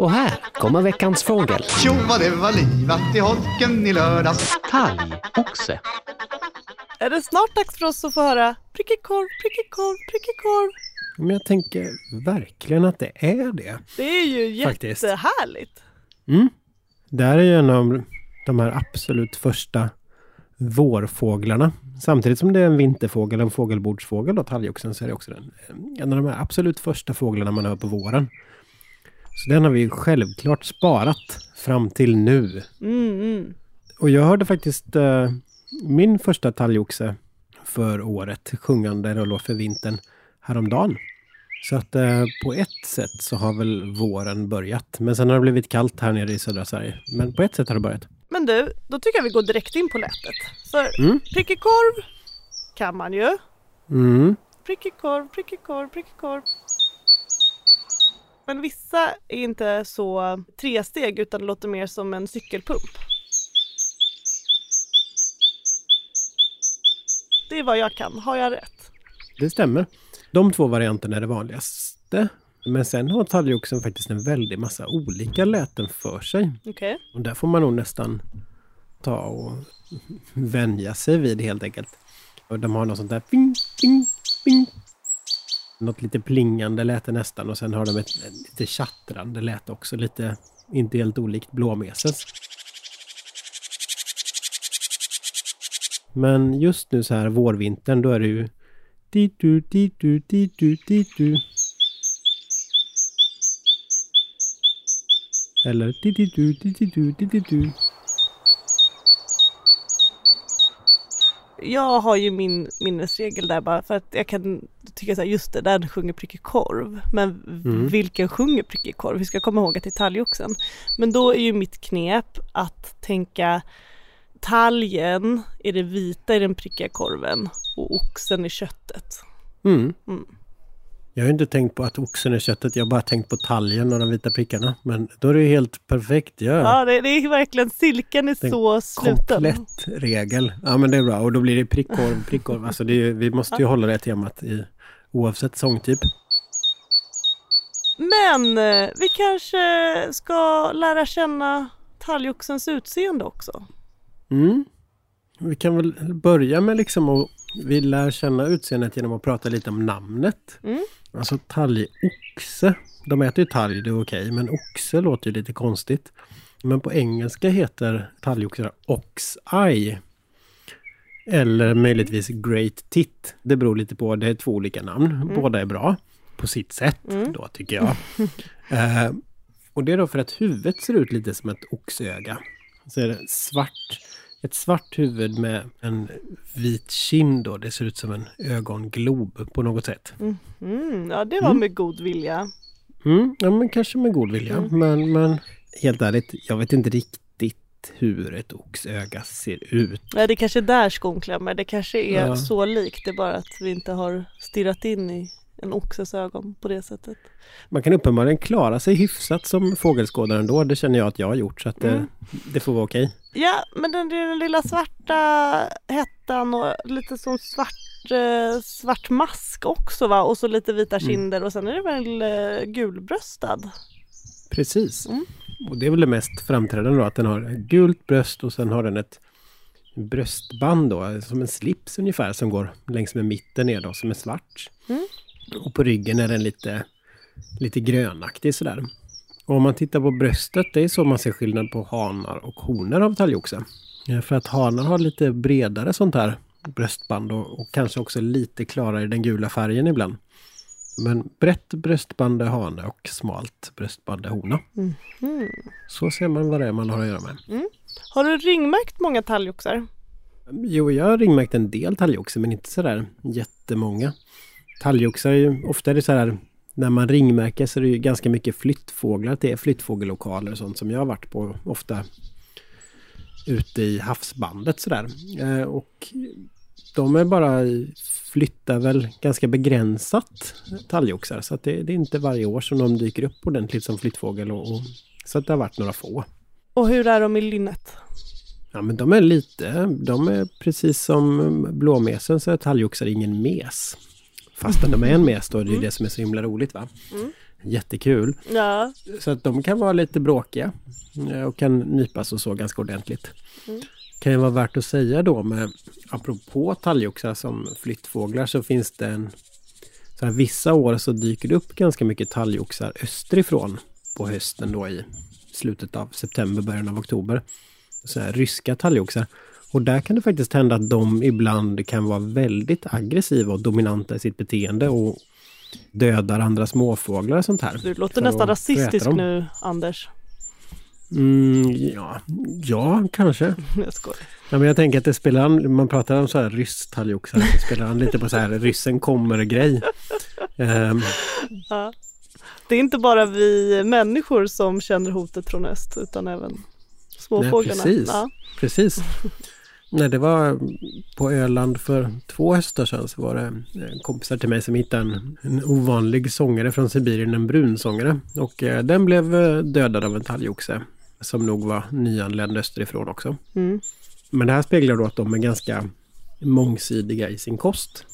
Och här kommer veckans fågel. Tjo vad det var livat i holken i lördags. Talgoxe. Är det snart dags för oss att få höra prickig korv, prickig korv, prickig korv? Men jag tänker verkligen att det är det. Det är ju Faktiskt. jättehärligt. Mm. Det här är ju en av de här absolut första vårfåglarna. Samtidigt som det är en vinterfågel, en fågelbordsfågel då, talgoxen, så är det också den, en av de här absolut första fåglarna man hör på våren. Så den har vi självklart sparat fram till nu. Mm, mm. Och jag hörde faktiskt eh, min första talgoxe för året sjungande låt för vintern häromdagen. Så att eh, på ett sätt så har väl våren börjat. Men sen har det blivit kallt här nere i södra Sverige. Men på ett sätt har det börjat. Men du, då tycker jag vi går direkt in på lätet. För Mm. prickig korv kan man ju. Mm. Prickig korv, prickig korv, prickig korv. Men vissa är inte så tresteg utan låter mer som en cykelpump. Det är vad jag kan. Har jag rätt? Det stämmer. De två varianterna är det vanligaste. Men sen har talgoxen faktiskt en väldig massa olika läten för sig. Okej. Och där får man nog nästan ta och vänja sig vid helt enkelt. Och de har något sånt där ping, ping, ping. Något lite plingande lät det nästan och sen har de ett, ett lite tjattrande läte också. Lite, inte helt olikt blåmesens. Men just nu så här vårvintern då är det ju dit du, dit du. Eller dit dit du, dit dit du, dit dit du. Jag har ju min minnesregel där bara för att jag kan tycka så här, just det, den sjunger prickig korv. Men Mm. vilken sjunger prickig korv? Vi ska komma ihåg att det är talgoxen. Men då är ju mitt knep att tänka talgen är det vita i den prickiga korven och oxen är köttet. Mm. Mm. Jag har inte tänkt på att oxen är köttet, jag har bara tänkt på talgen och de vita prickarna. Men då är det ju helt perfekt. Ja. Ja, det, det är verkligen, silken är Den så sluten. Komplett regel. Ja men det är bra och då blir det prickkorv, prickkorv. Alltså är, vi måste ju hålla det temat i oavsett sångtyp. Men eh, vi kanske ska lära känna talgoxens utseende också. Mm. Vi kan väl börja med liksom att vi lär känna utseendet genom att prata lite om namnet. Mm. Alltså talgoxe. De äter ju talg, det är okej, men oxe låter ju lite konstigt. Men på engelska heter talgoxar ox-eye. Eller möjligtvis great tit. Det beror lite på, det är två olika namn. Båda är bra på sitt sätt då tycker jag. eh, och det är då för att huvudet ser ut lite som ett oxöga. Så är det svart, ett svart huvud med en vit kind då. Det ser ut som en ögonglob på något sätt. Mm, ja, det var Mm. med god vilja. Mm, ja men kanske med god vilja. Men, men helt ärligt, jag vet inte riktigt hur ett oxöga ser ut. Nej, det kanske är där skon klämmer. Det kanske är Ja. så likt. Det är bara att vi inte har stirrat in i en oxes ögon på det sättet. Man kan uppenbarligen klara sig hyfsat som fågelskådare ändå. Det känner jag att jag har gjort så att det, Mm. det får vara okej. Ja, men den, den lilla svarta hettan och lite som svart, eh, svart mask också va? Och så lite vita Mm. kinder och sen är det väl eh, gulbröstad. Precis. Mm. Och det är väl det mest framträdande då, att den har gult bröst och sen har den ett bröstband då, som en slips ungefär, som går längs med mitten ner då, som är svart. Mm. Och på ryggen är den lite, lite grönaktig sådär. Och om man tittar på bröstet, det är så man ser skillnad på hanar och honor av talgoxe. För att hanar har lite bredare sånt här bröstband och, och kanske också lite klarare i den gula färgen ibland. Men brett bröstband är hane och smalt bröstband är hona. Mm. Så ser man vad det är man har att göra med. Har du ringmärkt många talgoxar? Jo, jag har ringmärkt en del talgoxar men inte sådär jättemånga. Talgoxar är ju, ofta är det så här, när man ringmärker så är det ju ganska mycket flyttfåglar. Det är flyttfågellokaler och sånt som jag har varit på ofta ute i havsbandet sådär. Eh, och de är bara flyttar väl ganska begränsat talgoxar så att det, det är inte varje år som de dyker upp ordentligt som flyttfågel och, och så att det har varit några få. Och hur är de i lynnet? Ja men de är lite, de är precis som blåmesen så är talgoxar ingen mes. Fastän de är en mes då, det är ju det som är så himla roligt va. Jättekul. Ja, Så att de kan vara lite bråkiga eh, och kan nypas och så ganska ordentligt. Mm. Kan ju vara värt att säga då med apropå talgoxar som flyttfåglar så finns det en så här, vissa år så dyker det upp ganska mycket talgoxar österifrån på hösten då i slutet av september, början av oktober. Så här, ryska talgoxar. Och där kan det faktiskt hända att de ibland kan vara väldigt aggressiva och dominanta i sitt beteende och dödar andra småfåglar och sånt här. du låter nästan rasistisk nu Anders. Mm, ja, ja, kanske. Jag skojar. Ja, men jag tänker att det spelar an, man pratar om så här ryss-talgoxar, det spelar an lite på så här ryssen kommer-grej. Ehm, Ja. Det är inte bara vi människor som känner hotet från öst utan även småfåglarna. Nej, precis. Ja. precis. Nej, det var på Öland för två höstar sedan så var det eh, kompisar till mig som hittade en, en ovanlig sångare från Sibirien, en brunsångare. Och eh, den blev eh, dödad av en talgoxe som nog var nyanländ österifrån också. Mm. Men det här speglar då att de är ganska mångsidiga i sin kost.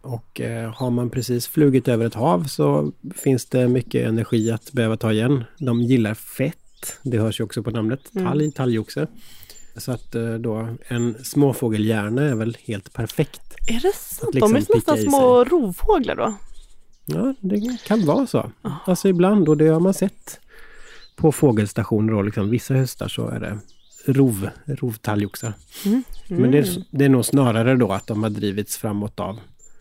Och eh, har man precis flugit över ett hav så finns det mycket energi att behöva ta igen. De gillar fett. Det hörs ju också på namnet. Mm. Talg, talgoxe. Så att eh, då en småfågelhjärna är väl helt perfekt. Är det sant? liksom De är nästan små rovfåglar då? Ja, det kan vara så. Alltså ibland, och det har man sett på fågelstationer då, liksom vissa höstar så är det rov, rovtalgoxar. Men det är, det är nog snarare då att de har drivits framåt av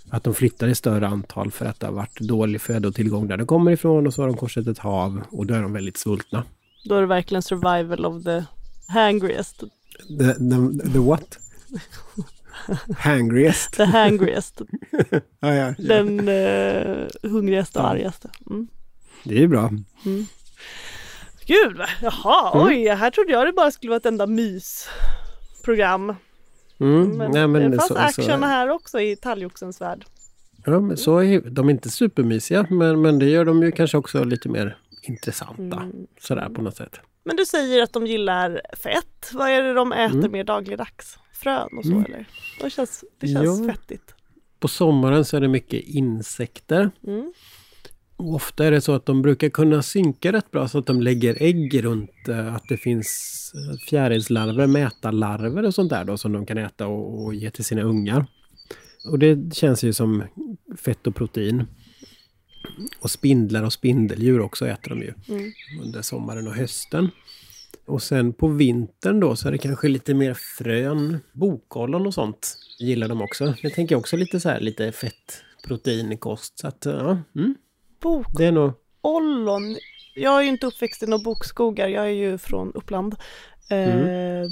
att de flyttar i större antal för att det har varit dålig födotillgång där de kommer ifrån och så har de korsat ett hav och då är de väldigt svultna. Då är det verkligen survival of the hangriest. The, the, the what? Hangriest. The hangriest. Ja, ja, ja. Den eh, hungrigaste och argaste. Mm. Det är bra. Gud, va? jaha, Mm. oj, här trodde jag det bara skulle vara ett enda mysprogram. Mm. Men, Nej, men det fanns så- action så- här också i talgoxens värld. Ja, men så är, de är inte supermysiga men, men det gör dem ju kanske också lite mer intressanta. Mm. Sådär på något sätt. Men du säger att de gillar fett. Vad är det de äter Mm. mer dagligdags? Frön och så Mm. eller? Det känns, det känns Ja. fettigt. På sommaren så är det mycket insekter. Mm. Ofta är det så att de brukar kunna synka rätt bra så att de lägger ägg runt eh, att det finns eh, fjärilslarver, mätarlarver och sånt där då som de kan äta och, och ge till sina ungar. Och det känns ju som fett och protein. Och spindlar och spindeldjur också äter de ju Mm. under sommaren och hösten. Och sen på vintern då så är det kanske lite mer frön, bokollon och sånt gillar de också. Jag tänker också lite så här lite fett proteinkost. Så att ja, mm, det är nog... Jag är ju inte uppväxt i några bokskogar, jag är ju från Uppland. Mm. Eh,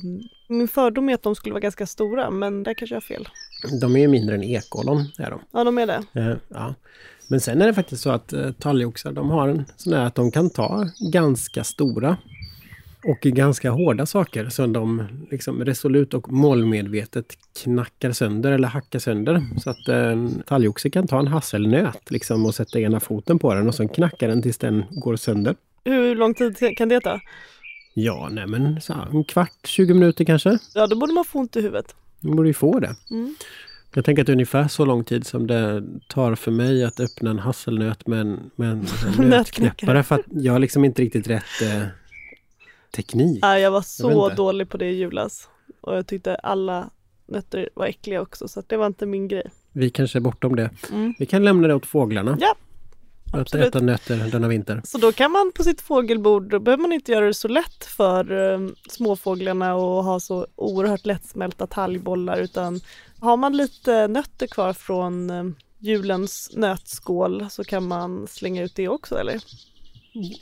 min fördom är att de skulle vara ganska stora, men där kanske jag har fel. De är ju mindre än ekollon. Är de. Ja, de är det. Eh, ja. Men sen är det faktiskt så att eh, talgoxar de har en sån här att de kan ta ganska stora och ganska hårda saker som de liksom resolut och målmedvetet knackar sönder eller hackar sönder. Så att en talgoxe kan ta en hasselnöt liksom och sätta ena foten på den och sen knackar den tills den går sönder. Hur lång tid kan det ta? Ja, nej men så här, en kvart, 20 minuter kanske. Ja, då borde man få ont i huvudet. Man borde ju få det. Mm. Jag tänker att det är ungefär så lång tid som det tar för mig att öppna en hasselnöt med en, med en, nötknäppare. För att jag har liksom inte riktigt rätt eh, teknik. Ja, jag var så inte. dålig på det i julas. Och jag tyckte alla nötter var äckliga också, så det var inte min grej. Vi kanske är bortom det. Mm. Vi kan lämna det åt fåglarna. Ja, Att absolut. äta nötter denna vinter. Så då kan man på sitt fågelbord, då behöver man inte göra det så lätt för eh, småfåglarna och ha så oerhört lättsmälta talgbollar utan har man lite nötter kvar från eh, julens nötskål så kan man slänga ut det också eller?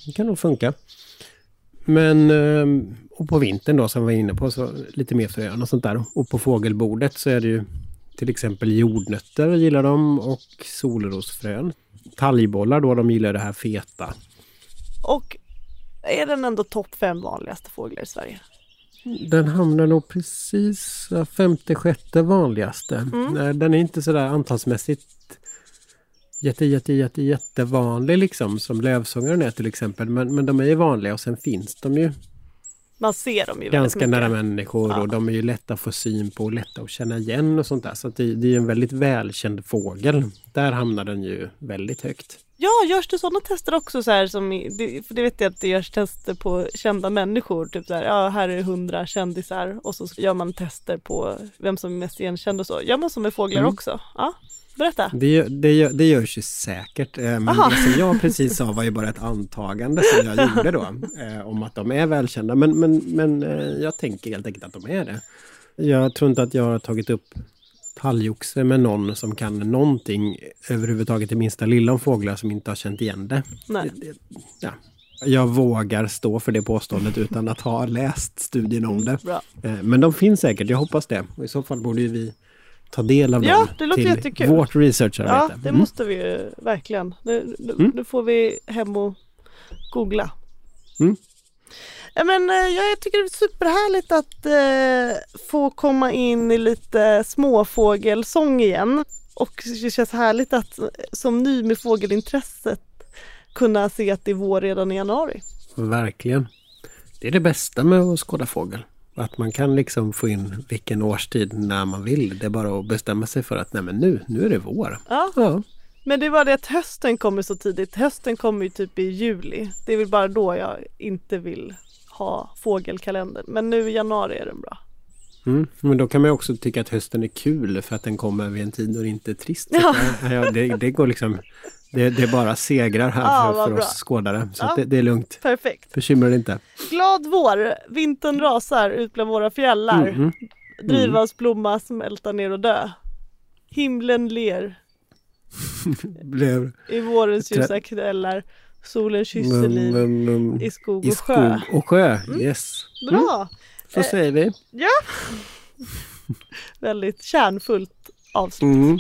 Det kan nog funka. Men eh, och på vintern då som vi var inne på så lite mer frön och sånt där. Och på fågelbordet så är det ju till exempel jordnötter gillar de och solrosfrön. Talgbollar då, de gillar det här feta. Och är den ändå topp fem vanligaste fåglar i Sverige? Den hamnar nog precis femte, sjätte vanligaste. Nej, Den är inte sådär antalsmässigt jätte, jätte, jätte, jättevanlig liksom som lövsångaren är till exempel. Men, men de är ju vanliga och sen finns de ju Man ser dem ju ganska nära människor Ja. och de är ju lätta att få syn på och lätta att känna igen och sånt där. Så det, det är en väldigt välkänd fågel. Där hamnar den ju väldigt högt. Ja, görs det sådana tester också så här som, det, för det vet jag att det görs tester på kända människor, typ så här, ja här är hundra kändisar och så gör man tester på vem som är mest igenkänd och så. Gör man så med fåglar Mm. också? Ja, berätta. Det, gör- det, gör- det görs ju säkert. eh, Men Aha. det som jag precis sa var ju bara ett antagande som jag gjorde då. eh, Om att de är välkända. Men, men, men eh, jag tänker helt enkelt att de är det. Jag tror inte att jag har tagit upp talgoxe med någon som kan någonting överhuvudtaget det minsta lilla om fåglar som inte har känt igen det. Nej. Ja. Jag vågar stå för det påståendet utan att ha läst studien om det. Bra. Men de finns säkert, jag hoppas det. Och I så fall borde ju vi ta del av Ja, dem det låter till jättekul. vårt researcharbete. Ja, det Mm. måste vi ju verkligen. Nu, Mm. nu får vi hem och googla. Mm. Men, eh, ja, jag tycker det är superhärligt att eh, få komma in i lite småfågelsång igen. Och det känns härligt att eh, som ny med fågelintresset kunna se att det är vår redan i januari. Verkligen. Det är det bästa med att skåda fågel. Att man kan liksom få in vilken årstid när man vill. Det är bara att bestämma sig för att nej men nu, nu är det vår. Ja, Ja, men det var det att hösten kommer så tidigt. Hösten kommer ju typ i juli. Det är väl bara då jag inte vill ha fågelkalendern. Men nu i januari är den bra. mm. Men då kan man också tycka att hösten är kul för att den kommer vid en tid då det inte är trist. Ja. ja, det, det går liksom... Det, det är bara segrar här Ja, för, för oss skådare. Så Ja. att det, det är lugnt. Perfekt. Bekymra dig inte. Glad vår! Vintern rasar ut bland våra fjällar. Mhm. Drivhavsblomma smälta ner och dö. Himlen ler Blev, i vårens ljusa kvällar. Solen kysser liv mum, mum, i skog I och sjö. Mm. skog och sjö. Yes. Bra! Så Eh, säger vi. Väldigt kärnfullt avslut. Mm.